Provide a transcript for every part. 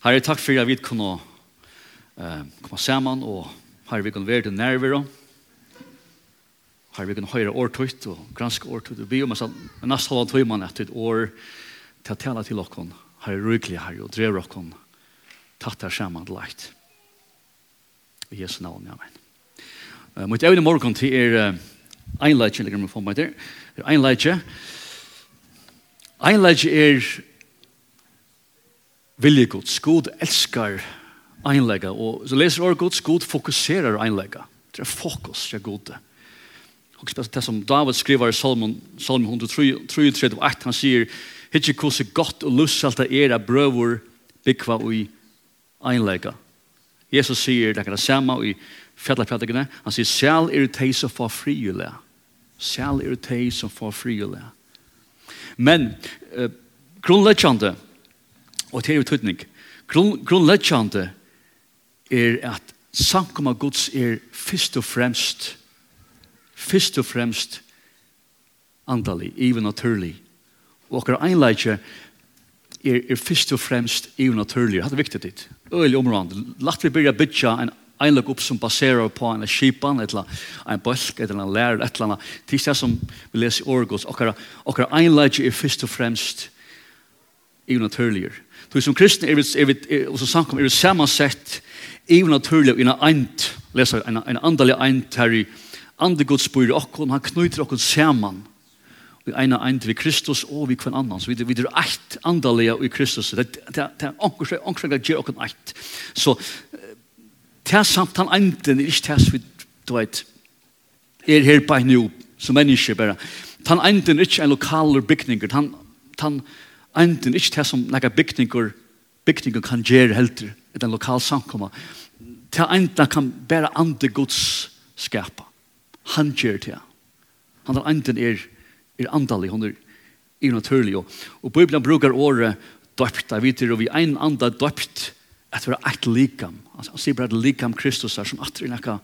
Herre, takk for at vi kunne uh, komme sammen, og herre, vi kunne være til nærvere. Herre, vi kunne høre årtøyt, og granske årtøyt, Vi be om en nesten halvann tøymann etter et år til å tale til dere. Herre, rykelig, herre, og drev dere. Takk her sammen, leit. I Jesu navn, amen. Uh, mot evne morgen til er uh, einleitje, legger vi få meg der. Einleitje. Einleitje er vilje Guds. Gud elskar einlega, og så leser året Guds, Gud fokuserar einlega. Det er fokus, det er god. Og det som David skriver i Salmon, Salmon 133, han sier, Hitje kose godt og lussalta era brøver bikva ui einlega. Jesus sier, det er det samme i fjallarpjallegene, han sier, Sjæl er teg som får friulega. Sjæl er teg som får friulega. Men, uh, grunnleggjande, Og det er jo tydning. Grunnleggjande er at samkomma Guds er først og fremst først og fremst andalig, even naturlig. Og akkur einleitje er, er først og fremst even naturlig. Det er viktig dit. Øylig områdende. Latt vi byrja bytja en einlag upp som baserar på en skipan, etla, en bølg, etla, en lær, etla, etla. Det er som vi leser i Orgos. Akkur einleitje er først og fremst even naturligere. Du som kristne er vi, er vi, og som samkom, er vi samansett i naturlig i en eint, leser en, en andalig eint her i andre Guds bor i okkon, han knyter okkon saman i en eint vi Kristus og vi kvann annan. Så vi, vi er eit andalig i Kristus. Det, det, det er anker, anker, anker, okkon eit. Så det er samt han einten er ikke det som vi, du vet, er her på nu, som menneske bare. Han einten er ikke en lokaler bygninger, han, han, han, enden, ikke det som nekka bygninger, bygninger kan gjøre helter, et en lokal samkomma. Det enden kan bare andre gods skapa. Han gjør det. Han er enden er, er andalig, han er, er naturlig. Og, og Bibelen bruker året døpt, jeg vet det, og vi ein anda døpt, at vi er et likam. Altså, han sier bare et likam Kristus er som at det er nekka,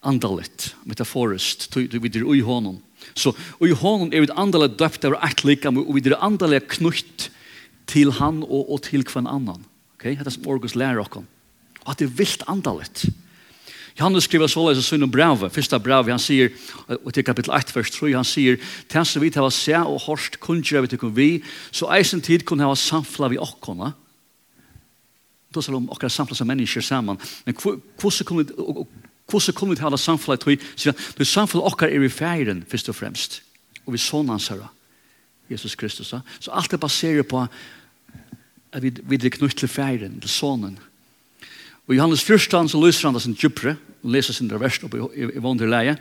andalet, metaforist, du vidir ui honom. Så ui honom er vi andalet døpt av eit likam, og vi er andalet knutt til han og, og til kvann annan. Okay? Hetta som Orgus lærer okkom. Og at det er vilt andalet. Johannes skriver såleis i sunn og brev, fyrsta brev, han sier, og til kapitel 1, vers 3, han sier, «Ten som vi hava se og hårst kunnskjøy vi til vi, så eisen tid kunne ha samfla vi okkona, Då de okkar samfla som mennesker saman. Men hvordan kunne, Hvordan kommer vi til alle samfunnet til? Når samfunnet okkar er i ferien, først og fremst. Og vi sånn hans herre, Jesus Kristus. Så alt er baseret på at vi, vi er knytt til ferien, til sånnen. Og Johannes 1, så lyser han det sin djupere. og leser sin vers oppe i, i, i vanderleie.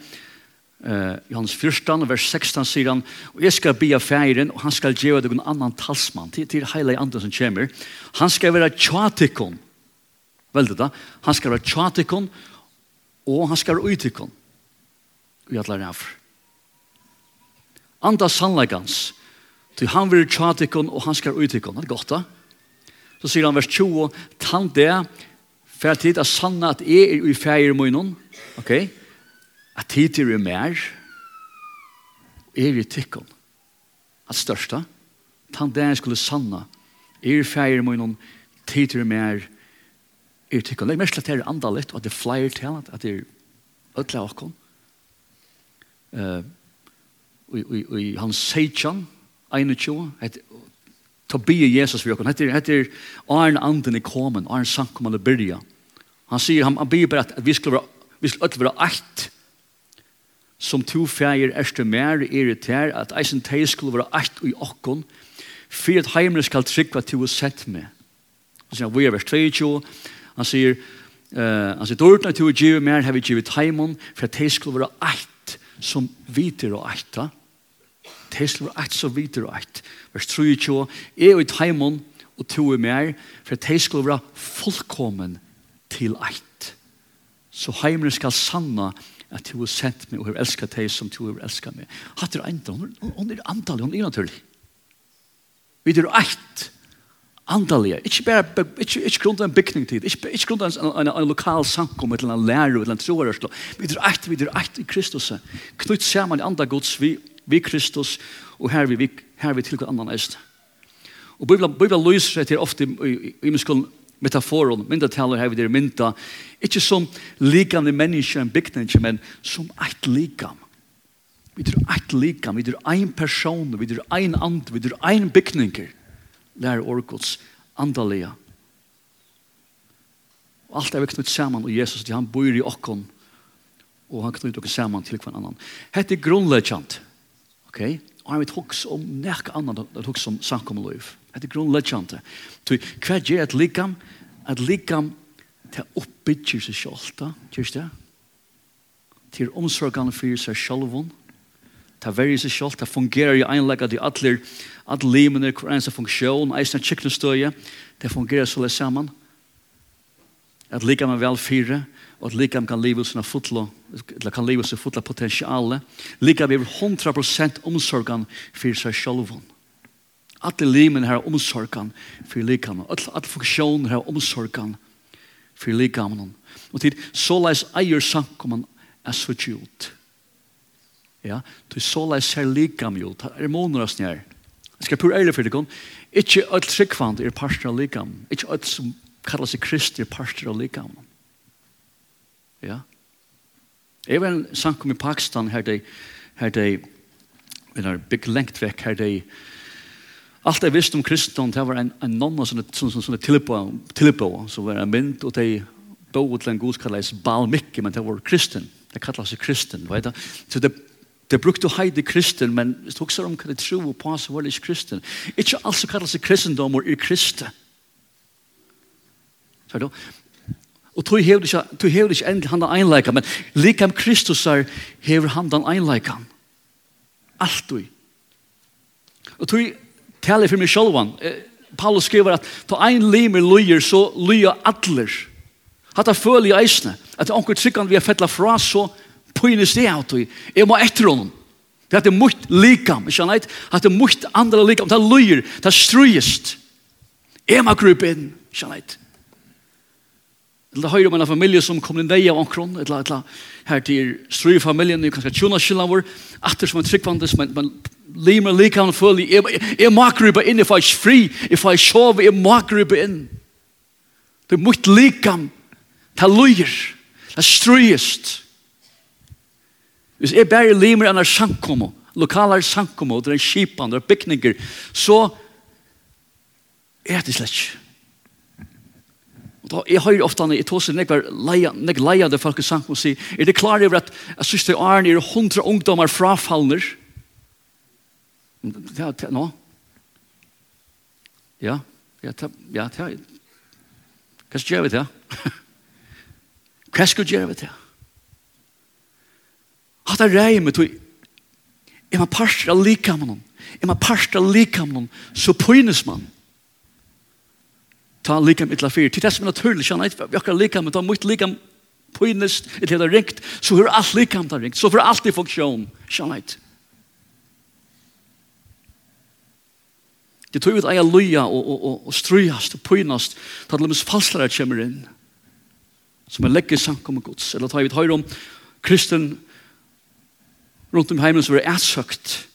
Uh, Johannes 14, vers 16 sier han Og jeg skal be av feiren, og han skal gjøre deg en annan talsmann til, til hele andre som kommer. Han skal være tjatikon. Veldig da. Han skal være tjatikon, og han skal uttykken i alle rævr. Anda sannleggans, til han vil tjatikken og han skal uttykken. Det er godt da. Så sier han vers 20, «Tan det, for at det er sanna at jeg er i feir munnen, ok, at tid er mer, er i tykken. At størsta, tan det skulle sanna, er i feir munnen, tid er i mer, er til kunne. Mest til å anda litt, og at det er flere til, at det er ødelig av oss. Og i hans seitjan, 21, et ta be Jesus vi oss. Hette er Arn Anden i komen, Arn Arne Sankum eller Byrja. Han sier, han, han ber bare at vi skulle være, vi skulle ødelig være eit, som to fægir erste mer er det her, at eisen teg skulle være eit i okkon, for at heimene skal trykva til å sett med. Så sier han, vi er vers 22, Han sier, uh, han sier, dårlig at du er givet mer, har vi givet heimen, for at det skulle være eit som viter og eit. Det skulle være eit som viter og eit. Vers 23, jeg og i heimen, og to er mer, for at det skulle være fullkommen til eit. Så heimene skal sanna at du har sendt meg og har elsket deg som du har elsket meg. Hatt er enda, hun er antallig, hun er naturlig. Vi er eit andalige. Ikke bare ikke, ikke grunn av en bygningstid, ikke, ikke grunn av en, en, en lokal sankom, eller en lærer, eller en troerørslo. Vi er eit, vi er eit i Kristus. Knytt sammen i andre gods, vi, vi Kristus, og her vi, vi, her vi tilgår andan eist. Og Bibelen, Bibelen lyser til ofte i, i, i metaforen, metaforon, myndataler her vi der mynda, ikke som likande i menneske en bygning, men som eit likam. Vi er eit likam, vi er ein person, vi er ein and, vi er ein bygninger lære orkots andalega. Og alt er vi knytt saman og Jesus, han bor i okkon, og han knytt okkon saman til hver annan. Hette er grunnleggjant, ok? Og han vet hoks om nek annan, det hoks om sankommeløyf. Hette er grunnleggjant. Hva er et likam? Et likam, til oppbyggjer seg sjolta, kjørst det? Til omsorgan fyrir seg sjálvun, ta veri seg sjálf, ta fungerar i einlega di allir, all limen er hver eneste funksjon, eisne tjikknustøye, ta fungerar så det saman. At lika man vel fire, og at lika man kan liva sina futlo, eller kan liva sina futla potensiale, lika vi er 100% omsorgan fyrir seg sjálfan. Alle limene har omsorgan for likaman, alle, alle funksjoner har omsorgan for likaman. Og tid, så leis eier sankoman er så tjult. Ja, du så lai ser likam jo, det er månader oss nær. Jeg skal pur ærlig for det, ikke alt sikvand er parster av likam, ikke alt som kallar seg krist er parster av likam. Ja. Jeg var en sankum i Pakistan her de, her de, vi er bygg lengt vekk her de, alt jeg visste om kristendom, det var en, en nonna som var tillbå, som var en mynd, og de bo til en god kallar seg Balmikki, men det var kristen. Det kallar seg kristen, vet du. Så det Det brukte heide kristen, men hvis du også om hva det tro på, så var det ikke kristen. Ikke alt som kalles kristendom er kristen. Så du? Og tog hever ikke, tog hever ikke endelig han den einleika, men likam Kristus er hever han den einleika. Alt du. Og tog taler for meg sjølvan. Paulus skriver at to ein limer løyer, så løyer atler. Hatta føler i eisne. At det anker vi har fettla fra, så pojene sted av tog. Jeg må etter honom. Det er mot likam, ikke sant? Det er mot andre likam. Det er løyer, det er strøyest. Jeg må gruppe inn, ikke sant? Eller høyre om en familie som kom inn deg av omkron, et eller annet her til strøyefamilien, det er kanskje tjona skylda vår, atter som en tryggvandes, men, men limer likam følge, jeg, jeg må gruppe inn, if I is fri, if I sove, jeg må gruppe inn. Det er mot likam, det er løyer, det er strøyest. Hvis jeg bare limer enn er sankomo, lokaler sankomo, det er skipan, det er bygninger, så er det slett ikke. Da, jeg hører ofte han jeg var leia, jeg leia det folk i sankomo sier, er det klar over at jeg synes det er nere hundra ungdommer frafallner? Ja, ja, ja, ja, ja, ja, ja, Hva skal jeg gjøre det? Hva skal jeg gjøre det? Hatta rei med tog, er man parster av likamnen, er man parster av likamnen, så pynes man. Ta likam la fyr, til det som er naturlig, kjanna, vi akkar likam, ta mot likam pynes, et det ringt, så hur allt likam ta ringt, så får allt i funktion, kjanna, Det tog ut eia loja og, og, og, og strujast og pynast til at lemmes falslare kommer inn som er legger samkommet gods. Eller tar vi høyre om kristen rundt om heimen som er ætsøkt.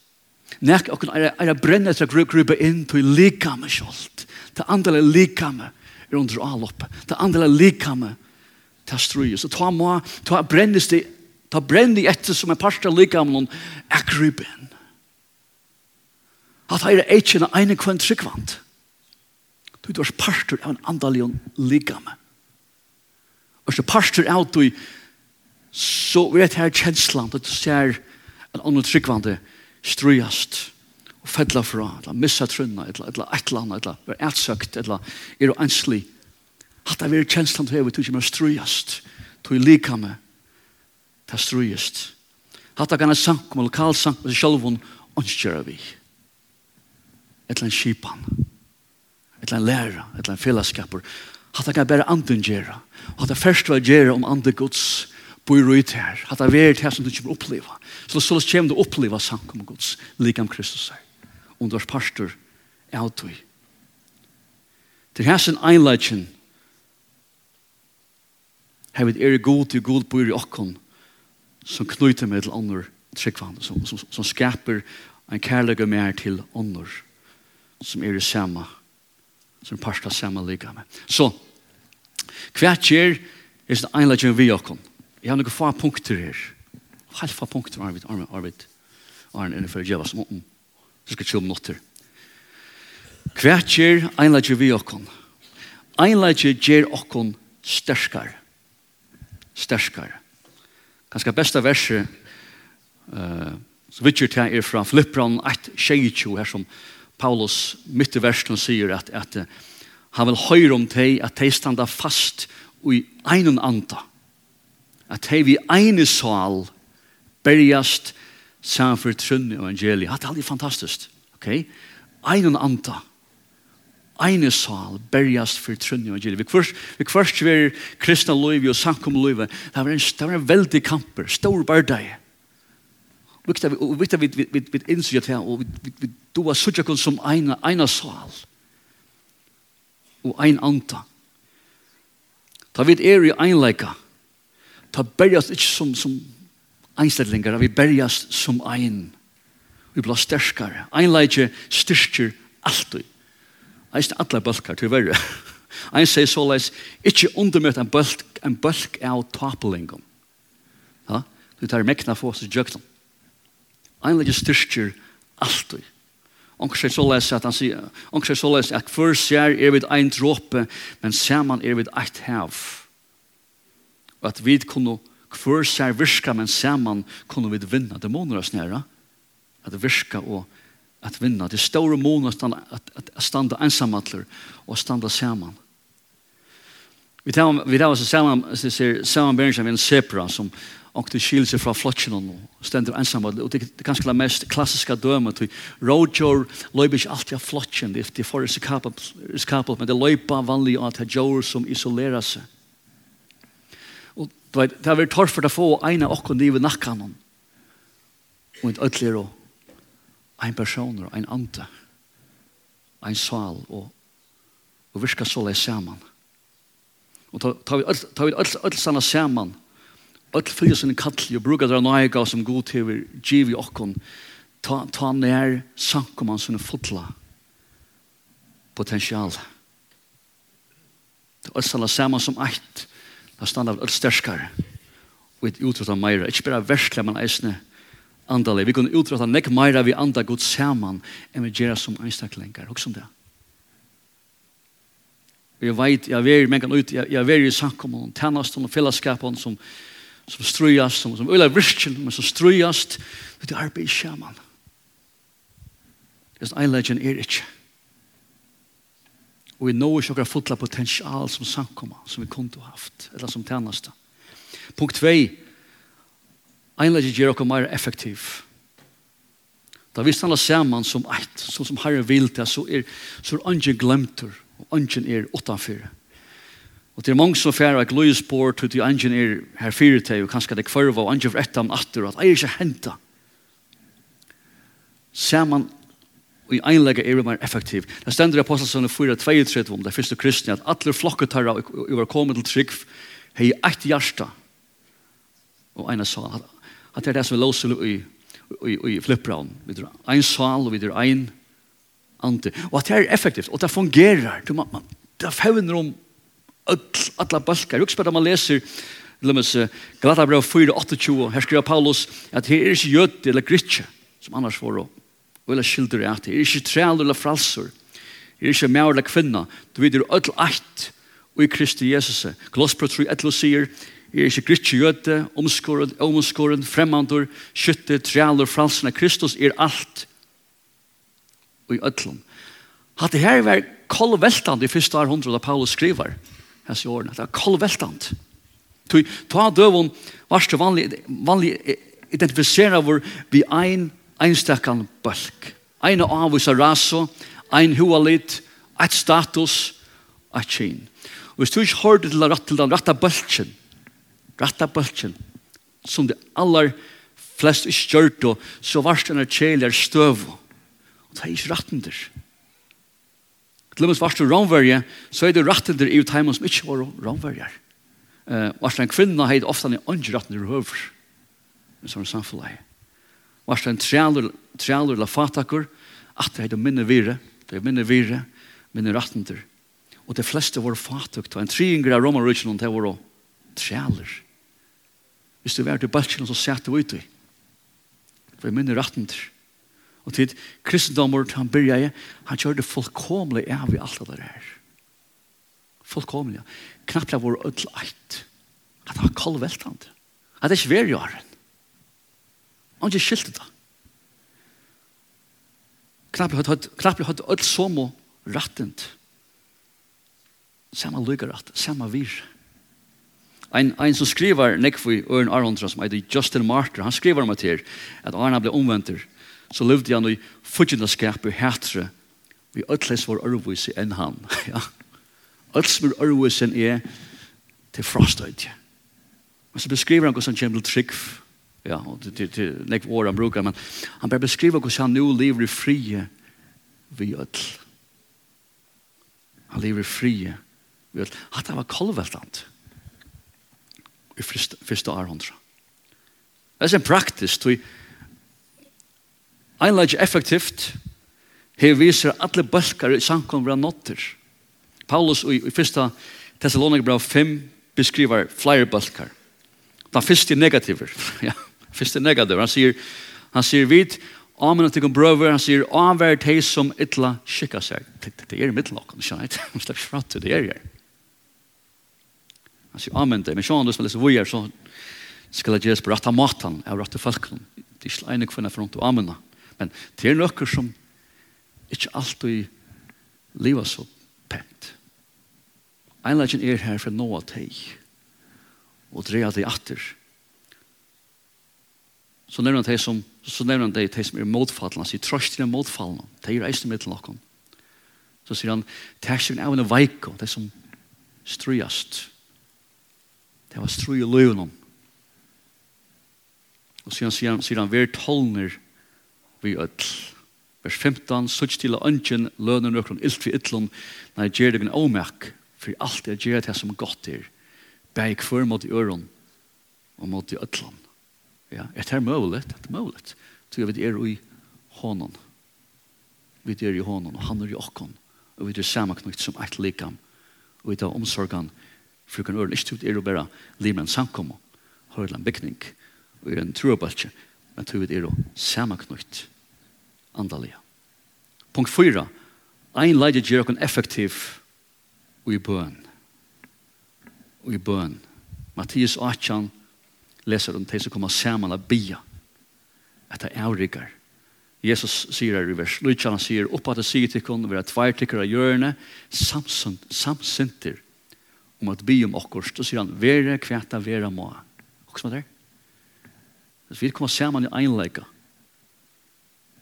Nek okken er, er brenne etter å gruppe inn på likame skjold. Ta andre likame er under avlopp. Ta andre likame ta struje. Så ta må, ta brennes det, ta brenni etter som er parst av likame er gruppe inn. At her er etkjene eine kvann tryggvant. Du er parster av en andalig likame. Og så parster av du, så vet her kjenslan at du ser kjenslan en annen tryggvande strujast og fedla fra, eller missa trunna, eller et eller annet, eller være ætsøkt, eller er og enslig. Hatt det veri kjenslan til hevet, du kommer strujast, du er lika med, ta strujast. Hatt det gana sankum, eller kall sankum, og sjálfun, onskjera vi. Et eller en kipan, et eller en læra, et eller en fellesskapur. Hatt det gana bare anden gjerra, hatt det først var gjerra om andre gods, bor ut her, at det er det som du kommer oppleva. oppleve. Så så kommer du oppleva oppleve samkommet Guds, likam Kristus her. Og du er pastor, er alt du. Til hans en einleggen, har vi er god til god bor i okken, som knyter med til andre tryggvann, som, som, som skaper en kærlighet mer til andre, som er i samme, som pastor samme likam. Så, hva skjer, er det einleggen vi okken? Jeg har noen få punkter her. Helt få punkter Arvid, Arvid, Arvid. Arne er for å gjøre som om. Så skal jeg kjøpe notter. Kvætjer einleger vi okkon. Einleger gjer okkon sterskar. Sterskar. Ganske besta verset uh, så vidt jeg er fra Filippran 1, her som Paulus mitt i versen sier at, at uh, han vil høyre om teg at teg standa fast i einen anda at hei vi eini sal berjast samfyr trunni og evangeli. Hatt aldri fantastisk. Ok? Einen anta. Eine sal berjast for trunni og evangeli. Vi kvart, vi kvart ver kristna loivi og sankum loivi. Det var en, det var en veldig kamper, stor bardei. Og viktig vi, vi, vi, vi innsynja til og vi, vi, du var suttja kun som eina, eina sal og ein anta. Ta vid er i einleika ta berjast ikkje som, som einstedlinger, vi berjast som ein. Vi blir sterskare. Einleitje styrkjer alltid. Eist alla balkar til verre. Ein sier såleis, ikkje undermøtt en balk, en balk av tapelingum. Ja? Du tar mekna for oss i ein Einleitje styrkjer alltid. Onk sier såleis at han sier, onkur sier såleis at før sier er vi ein dråpe, men saman er vi eit hev og at vi kunne hver seg virka, men saman kunne vi vinna dæmoner oss næra, at virka og at vinna. Det store måneder at, at, at, at standa ensamatler og standa saman. Vi tar, vi tar oss saman, saman bergen med en sepra som og det skiljer seg fra flotjen og stender ensamme. Og det er ganske det mest klassiska dømet. Rådgjør løyber ikke alltid av flotjen. Det er for risikabelt, men det løyper vanlig at det er jord som isolerer seg. Du vet, det har vært torf for å få en av okken livet nakkan. Og et ødler og en person og en ante. En sal og, og virka så leis saman. Og tar vi ødler sanna saman. öll fyrir sin kalli og bruka dra naiga som god til givi okkon, Ta, ta nær sankumann sinne fotla potensial. Det er ødler sanna saman som eitt, Da standa vi alt og et utrata meira. Ikke bare verskla, men eisne andale. Vi kunne utrata nek meira vi anda god saman enn vi gjerra som einstaklingar. Hoks om det. Jeg vet, jeg veri, mengan ut, jeg, jeg veri i sankommun, tennastan og fellesskapen som, som strøyast, som, som øyla virkjen, men som strøyast, det er arbeid sjaman. Det er en legend er ikke. Og vi når ikke akkurat fotla potensial som samkommer, som vi kunne haft, eller som tjeneste. Punkt 2. Einlegget gjør dere mer effektiv. Da vi stannar saman som eit, så som Herre vil til, så er, så er ungen glemter, og ungen er åttanfyr. Og det er mange som færre at løy spår til de ungen er her fire til, og kanskje det kvarva, og ungen for etter om atter, og at er ikke henta. Saman og i einlega er meir effektiv. Det stender i Apostelsønne 4.32 om det første kristne at alle flokket flokketarra og var kommet til trygg hei eit hjärsta og eina sal. At det er det som er låser i, i, i flippraun. Vi drar ein sal og vi drar ein ante. Og at det er effektivt og det fungerar. Du, man, man, det fevner om öll, alla balkar. Jag spelar man leser Lemmes Galatabrev 4:28 här skriver Paulus att det är inte jøde eller gritje som annars får å og eller skilder i at det. Er ikke trel eller fralser. Er ikke mer eller kvinna. Du vet, er öll eit og i Kristi Jesus. Glossbro 3, etter sier, er ikke gritsk jøte, omskåren, omskåren, fremmandur, skytte, trealer, fralsene. Kristus er alt og i ødlom. Hatt det her var kolveltant i første århundre da Paulus skriver hans i årene. Det er kolveltant. Ta døvun varst vanlig, vanlig identifisera vår vi ein einstakkan bølg. Ein avvisa raso, ein hualit, eit status, eit kyn. Og hvis du ikke hører til rett til den rette bølgen, rette bølgen, som de aller flest ikke gjør det, så var det en kjelen er støv. Og det er ikke retten der. Til og med varst du romverje, så er det retten der i timen som ikke var romverjer. Uh, varst en kvinne heit ofte en åndrettender høver. Det er sånn samfunnet var det en trealer trælur la fatakur, at det er minne vire, det er minne vire, minne rattenter. Og de fleste var fatuk, og en triinger av romarrykjen, det var trealer. Hvis du var til balkjen, så sette vi ut i. Det er minne rattenter. Og til kristendommer, han byrja i, han kjørte fullkomlig av i alt det der. Fullkomlig. ja. Knappt det var ødel eit. At han var veltant. At det ikke var veri åren. Han ikke skilte det. Knappelig hadde alt som og rattent. Samme lykkerett, samme vir. Ein, ein som skriver nekvi Øren Arondra, som heter Justin Martyr, han skriver om at her, at Arna ble omvendt, så levde han i fudgendaskap i hætre, vi øtles var ørvise enn han. ja. Øtles var ørvise enn er til frastøyde. Men så beskriver han hvordan han kommer til trygg, ja, og det till, till näkv år han brukar, men han bare beskriva hvordan han nå lever i frie vi öll. Han lever i frie vi öll. At det var kolveltant i första århundra. Det er en praktisk, tog effektivt her viser alle bølkar i samkom vera notter. Paulus i, i fyrsta Thessalonik 5 beskriver flere bølkar. Den første er negativer. ja. Først er negativ. Han sier, han sier vidt, Amen at til brøver, han sier, avverd hei som ytla skikka seg. Det er i middelen han oss, skjønner jeg. Han slipper ikke fratt til det er her. Han sier, amen det, men sjåan du som leser vujer, så skal jeg gjøres på rett av maten, av rett av folkene. Det er ikke ene kvinne for noe amena. Men det er noe som ikke alltid lever så pent. Einleggen er her for noe av deg, og dreia deg atter, og så nevner han det som, så nevner han det, det som er motfallene. Han sier, trøst til motfallene. Det er eisen mitt til noen. Så sier han, det er ikke en veik, det som strøyast. Det var strøy i løven Og så sier han, sier han, vi er tolner vi ødel. Vers 15, sutt til ønsken lønner nøkron ilt vi ytlun, nei gjer deg en åmerk, for alt er gjer det som godt er, bæg for mot i øron og mot i ødlun. Ja, er det mulig? Det er mulig. Så jeg vet, er i hånden. Vi er i hånden, og han er i åkken. Og vi er sammenknytt som et likam. Og vi tar omsorgen for kan øren. Ikke er å bare limen samkommet. Har en bygning. Og er en trobaltje. Men vi er jo sammenknytt andalige. Punkt 4. Ein leide gjør okken effektiv og i bøn. Og i bøn. Mattias 18, leser om de som kommer sammen og bia etter avrikar. Jesus sier her i vers Lutja han sier oppa til sier til kun vera tveirtikker av hjørne samsinter om at bi om okkur så sier han vera kveta vera må og som er det Hvis vi kommer sammen i einleika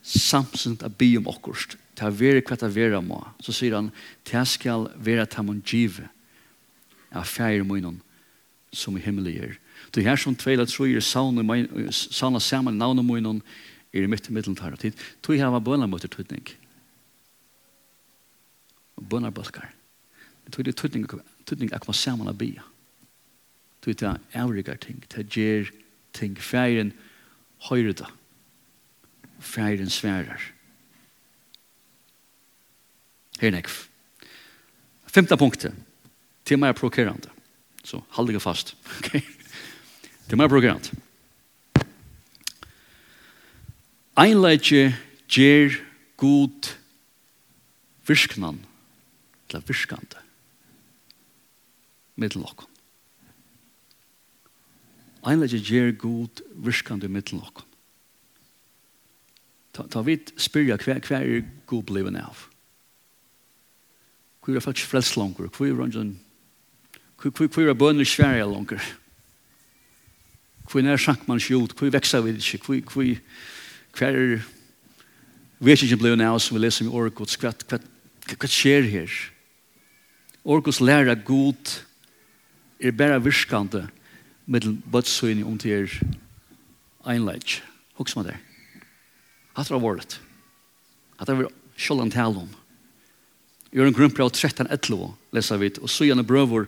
samsint av bi om okkur ta vera kveta vera må så sier han ta skal vera tamon give av fære munnen som i himmelig er. Du her som tveila tror er sauna saman navnet munnen er i mitt i middelen tar tid. Tog jeg var bøna mot tøytning. Bønna bølgar. Det tog det tøytning, tøytning akkurat saman av bia. Tog er avrigar ting, det gjer ting. Færen høyre da. Færen sværar. Her er nekv. Femta punktet. Tema er prokerande. Så hold deg fast. Okay. Det må jeg bruke alt. Einleitje gjer god virsknan til virskande mittlen. Einleitje gjer god virskande mittlen. Ta, ta vidt spyrja hver, hver er god bliven av. Hvor er faktisk frelst langer? Hvor er rundt Hvor er bønner sverige langer? Hvor hvor nær sank man ikke ut, hvor veksa vi ikke, hvor, hvor, hver er vet ikke blei nær som vi leser i Orkots, hva, hva, hva skjer her? Orkots lærer god er bare virkande med bøtsøyning om til er einleik. Hoks man det. Hatt det var vårt. Hatt det var sjålan tal om. Gjør en grunnbrev 13.11 leser vi, og så gjerne brøver,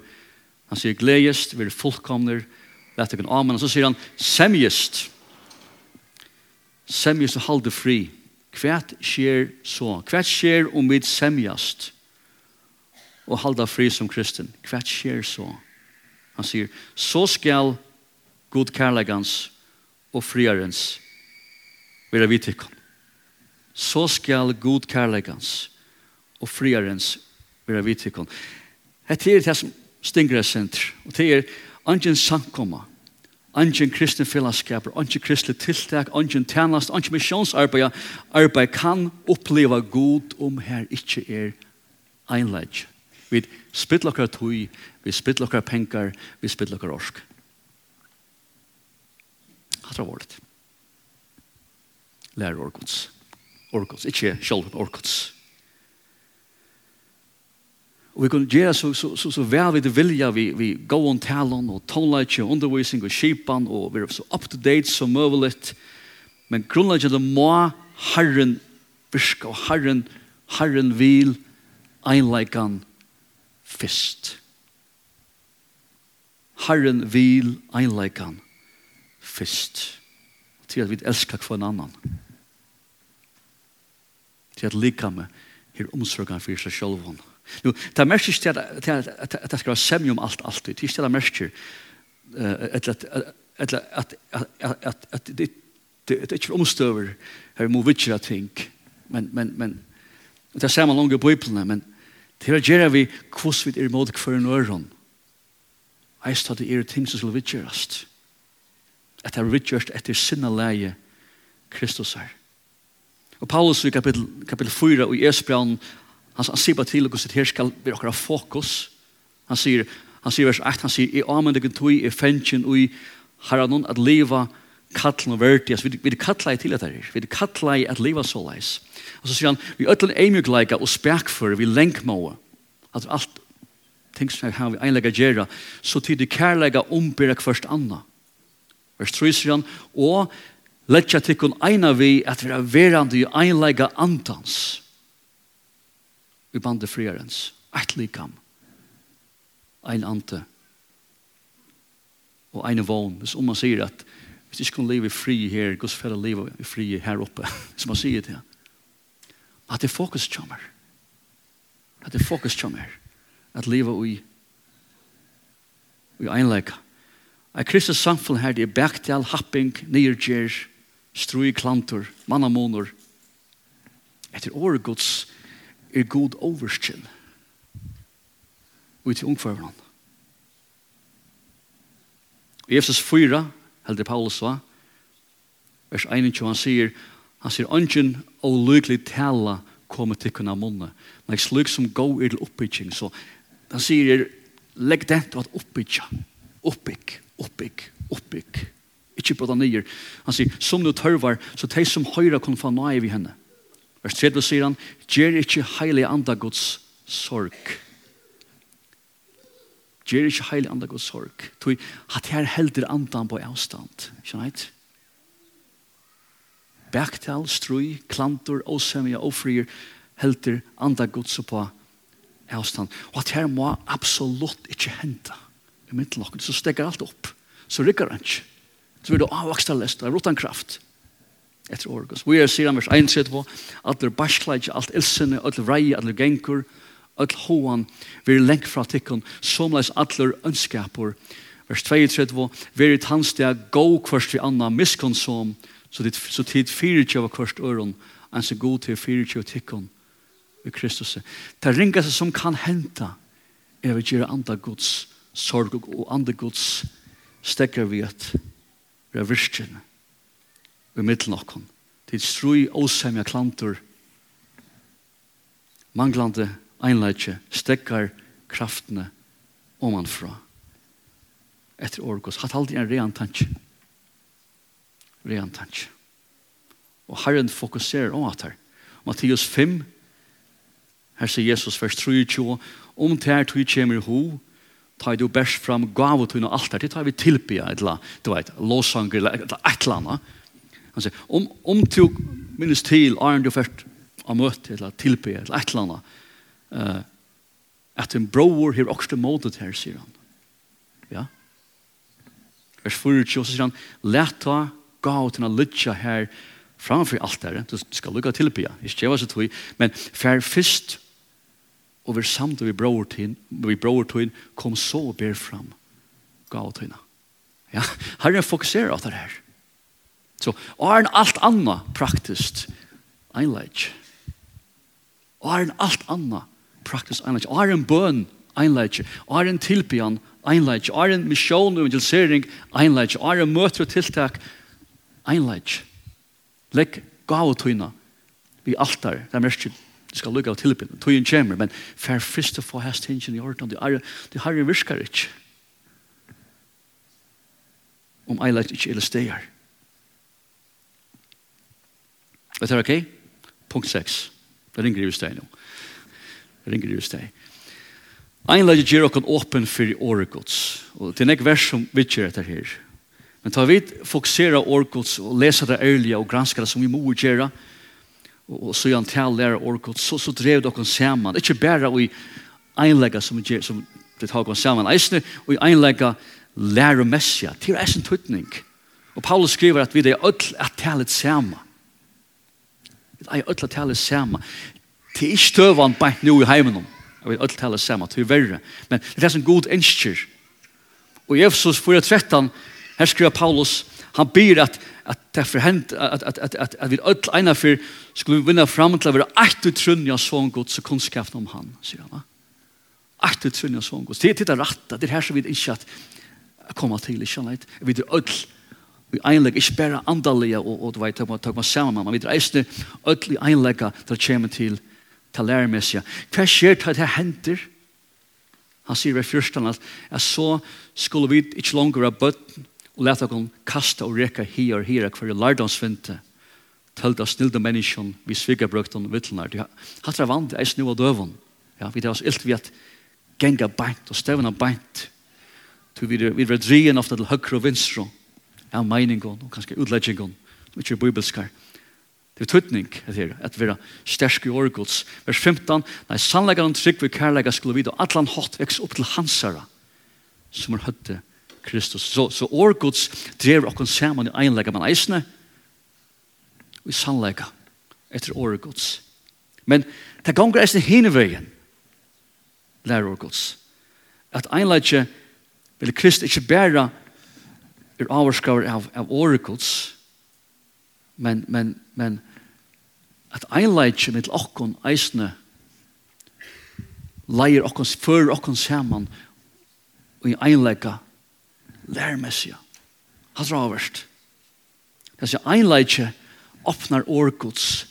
han sier, gledest, vi er fullkomner, og vet ikke amen. Og så sier han, semjest. Semjest og halde fri. hva skjer så? hva skjer om vi semjest, og halda fri som kristen? hva skjer så? Han sier, så skal god kærlegans og friarens være vi. Så skal god kærlegans og friarens være vi tikkum. Hette er det som stinger senter. Og det er Angen sankoma. angen kristne fellesskaper, angen kristne tiltak, angen tjenest. angen misjonsarbeid, arbeid kan oppleva god om her ikke er einleid. Vi spytler okkar tui, vi spytler okkar penkar, vi spytler okkar orsk. Hattra vårt. Lær orkots. Orkots, ikkje sjálf orkots. Og vi kunne gjøre så, så, så, så vel vi det vilja, vi, vi gå om talen og tonelage og undervisning og skipan og vi er så up-to-date som mulig. Men grunnlaget det må Herren virke og Herren, Herren vil einleikan fyrst. Herren vil einleikan fyrst. Til at vi elskar kvar en annan. Til at lika med her omsorgan fyrir seg sjálfan. Herren Nu, det mest ikke at det skal være semje om alt alltid. Det er ikke det merker at det er ikke omstøver her må i ting. Men, men, men, det er samme langt i Bibelen, men det er gjerne vi hvordan vi er imot hver en øren. Eist at det er ting som skal. At det er at etter sinne leie Kristus her. Og Paulus i kapitel, kapitel 4 og i Esbjørn han, han sier bare til oss at her skal vi akkurat fokus. Han sier, han sier vers 8, han sier, i amendegen tog i fengen ui, har noen at leva kallen og verdi, vi, vi kallar i til dette her, vi kallar i at leva så leis. Og så sier han, vi øtlen eimjugleika og spekfør, vi lenkmåa, at alt ting som har vi einlega gjerra, så tid i kærlega ombyrra kvart anna. Vers 3 sier han, og letja tikkun eina vi at vi er verandi i einlega antans.» i bandet frierens, eit likam, ein ante, og ein vogn, hvis om man sier at hvis ikke kunne leve fri her, Guds fære leve fri her oppe, som man sier det, at det er fokus kommer, at det er fokus kommer, at leve i, i einleika. At Kristus samfunn her, det er bæktal, happing, nyrgjer, strui klantor, mannamoner, etter året Guds er god overskjell ut til ungføren han. I Efesus 4, heldur Paulus va, vers 21, han sier, han sier, «Ongen og lykkelig tala kommer til kunne munne, men slik som gå er til oppbygging». Så han sier, legg det til at oppbygge, oppbygg, oppbygg, oppbygg. Ikke på den nye. Han sier, som du tørvar, så de som høyre kan få nøye vi henne. Vers 3 sier han, «Gjer ikkje heilig anda Guds sorg». Gjer ikkje heilig anda Guds sorg. Toi, at her helder andan på avstand. Skjønnheit? Bæktal, strui, klantor, åsemja, ofrier, helder anda Guds på avstand. Og at her må absolutt ikkje henta i midtlokken. Så stekker alt opp. Så rykker han ikkje. Så vil du avvaksta lest, det er rotan kraft etter orgus. Vi er sier han vers 31, at det er barskleik, alt ilsene, alt rei, alt genkur, alt hoan, vi er lengt fra tikkun, som leis atler ønskapur. Vers 2 sitt på, vi er i tannstia, gå kvart vi anna, miskun som, så tid, så tid fyrir tjava kvart øron, en er god til fyrir tjava tikkun, i Kristus. Det ringa seg som kan henta, er vi gjøre andre gods sorg og andre gods stekker vi at vi er virkjene i middelen okkon. Til strui åsemja klantur. manglande einleitje, stekkar kraftene omanfra. Etter orgos, hatt aldri en rean tanke. Rean tanke. Og Herren fokuserer om at her. Mattias 5, her sier Jesus vers 23, om det her tog kjemer ho, ta du bærs fram gavet hun og alt her, det tar vi tilbya, etla, du vet, låsanger, et eller annet, Han sier, om, om du minnes til Arne du først har møtt eller tilbe eller et eller annet, uh, at en bror har også måttet her, sier han. Ja. Vers 4, så sier han, let ta gav til en lytja her framfor alt der, du skal lukka tilbe, ikke jeg var så tog, men fær først og vi samt vi bror til, vi bror til, kom så og ber fram gav til henne. Ja, Herren fokuserer på det her. Så er en alt anna praktisk einleik. Og Er en alt anna praktisk einleik. Og Er en bøn einleik. Og Er en tilbyan einleik. Og Er en misjon og evangelisering einleik. Og Er en møter og tiltak einleik. Legg gav gavetøyna vi altar. Det er mest Det skal lukka av tilbyen. Tøyen kommer, men fer først å få hest hingen i orden. Det er, det har en virkar ikke. Om eilet ikke eller steger. Er det ok? Punkt 6. Det ringer i hos nå. Det ringer i hos. Ein lagi gjer okkur åpen fyrir åregods. Og det er nek vers som vi gjer etter her. Men ta vid fokusera åregods og lesa det ærlige og granska det som vi må gjøre og så han til lærer åregods, så, så drev det okkur saman. Ikke bare i einlega som, gjer, som det tar okkur saman. Eisne og i einlega lærer messia. Det er eisen tøytning. Og Paulus skriver at vi det er öll at tale saman vi er alle tale sammen. Det er ikke støvann bare nå i heimen. Jeg vil alle tale sammen. det er verre. Men det er en god ønsker. Og i Efesos 4.13, her skriver Paulus, han byr at, at det for hent at, at, at, at, at vi alle ene for skulle vinna fram til å være eit utrunnig av sånn godt så kunnskapen om han, sier han. Eit utrunnig av sånn godt Det er det rette, det er her så vi ikke at kommer til, ikke sant? Vi er alle vi einlegg, ikke bare andalige og, og du vet, tøk man, tøk man sammen, man vet reisende ødelig einlegga til å komme til til læremessige. Hva skjer til at det henter? Han sier ved fyrstan at så skulle vi ikke langer av bøtten og leta oss kasta og reka hier og hier hver lardomsvinte tølt av snilde menneskjon vi sviga brukt og vittlenar. Hatt er vant, eis nu av døvun. Ja, vi tar oss ilt vi at genga beint og stevna beint. Vi er drien ofta til høyre og vinstre av meningen og kanskje utleggingen, som ikke bibelskar. Det er tøtning, heter det, at vi er sterske i årgods. Vers 15, nei, sannleggeren trygg vi kærlega skulle vide, og atlan hatt veks opp til hansara, som er høtte Kristus. Så, så årgods drev okken saman i einlega man eisne, og i sannlega etter årgods. Men det gonger eisne hene veien, lærer årgods. At einlega vil Krist ikke bæra er avskaver av, av oracles, men, men, men at einleitje mitt okkon eisne leier okkon, fyrir okkon saman og i einleika lærmessige. Hans er avverst. Det er einleitje åpnar oracles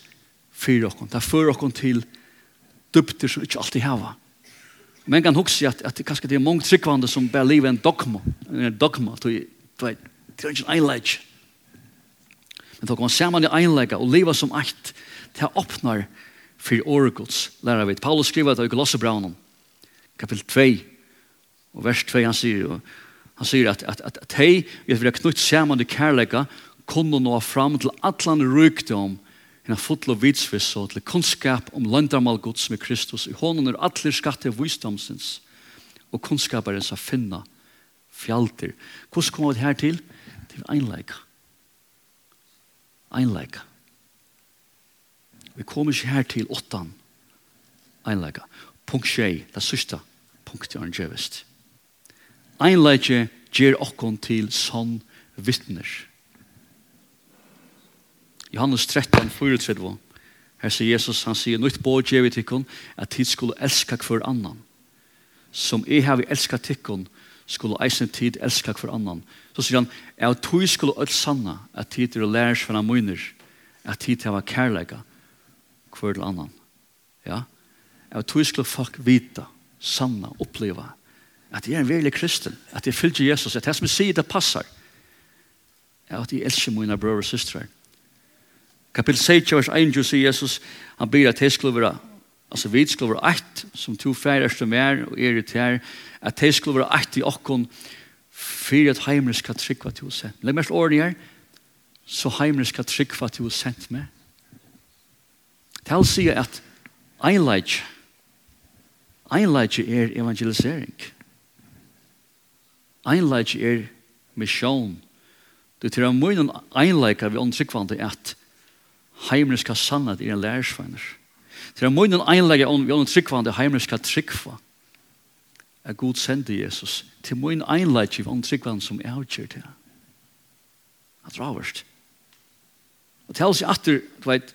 fyrir okkon. Det fører okkon til dubter som ikke alltid hava. Men kan huske at, at kanskje det er mange tryggvande som bare livet en dogma, en dogma, tog du det er ikke en einleik. Men da kommer saman i einleika og leva som eit, det åpnar for åregods, lærer vi. Paulus skriver det i Kolossebraunen, kapitel 2, og vers 2, han sier, han sier at, at, at, at hei, vi har knutt saman i kærleika, kunne nå fram til atlan rykdom, henne og vitsvis og til kunnskap om landarmal gods med Kristus. I hånden er atler skatte visdomsins, og kunnskaparen sa finna fjalter. Hvordan kommer vi her til? Til einleika. Einleika. Vi kommer ikke her til åttan. Einleika. Punkt 6, det sørste punktet er en djevest. Einleika gjør okkon til sånn vittner. Johannes 13, 34. Her sier Jesus, han sier, Nytt båd gjør vi tikkun, at tid skulle elska hver annan. Som jeg har vi elska tikkun, skulle eisen tid elska hver annan. Så sier han, jeg tog skulle alt sanna at tid er å lære seg fra munner, at tid er å kærleika hver annan. Ja? Jeg tog skulle folk vita, sanna, oppleva, at jeg er en veldig kristen, at jeg fylgjer Jesus, at jeg som sier det passar, er at jeg elsker mine brøver og systrar. Kapitel 6, vers 1, sier Jesus, han byr at jeg skulle være Altså vi skulle være eit, som to færre som er og er til her, at de skulle være eit i okkon, for at heimene skal trykva til å sende. Legg mest årene her, så heimene skal trykva til å sende meg. Det vil si at einleidje, einleidje er evangelisering. Einleidje er misjon. Du tror jeg må noen einleidje vi åndtrykvande at heimene skal sanna at er en lærersfeiner. Einleidje Det er munnen einlegge om vi har en tryggvande heimerska tryggva. Er god sende Jesus. Til munnen einlegge om tryggvande som er avgjør til. Det er avgjørst. Og til seg atter, du vet, vet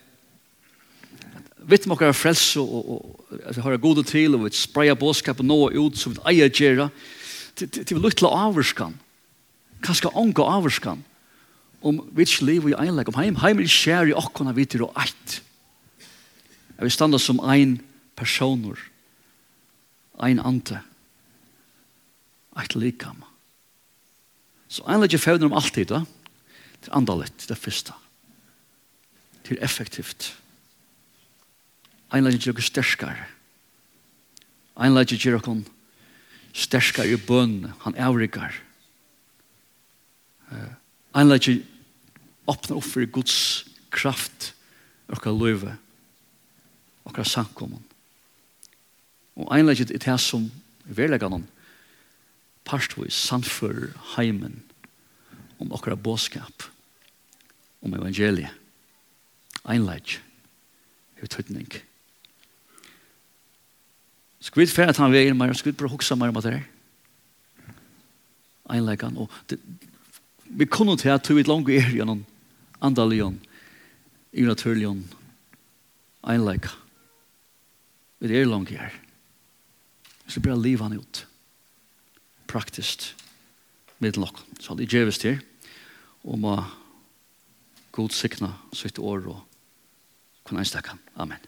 vitt med er frelse og, og, og har gode til og vi spreia bådskap og nå ut som vi eier gjerra til vi lytla avvarskan kanskje ånga avgjørskan? om vi ikke liv i einlegg om heim heim er skjer i okkona vitir og eit Jeg vil standa som ein personer, ein ante, eit likam. Så ein legger fevner om alltid, da. Til andalett, det fyrsta. Til effektivt. Ein legger gjør sterskare. Ein legger gjør kon sterskare i bønn. han avrikar. Ein legger åpner opp for Guds kraft, og kan løyve okra samkommun. Og einlegget er det som verlegan om parstvis samfør heimen om okra båskap, om evangeliet. Einlegg, i tøtning. Skal vi fære at han veier meg, skal vi bare huksa meg om at det er? Einleggan, og det, vi kunne til at vi langt er gjennom andalion, i naturlion, einleggan. Vi er langt her. Vi skal bare livet han ut. Praktiskt. Med nok. Så det er gjeves her. Og må god sikna sitt år og kunne einstaka. Amen.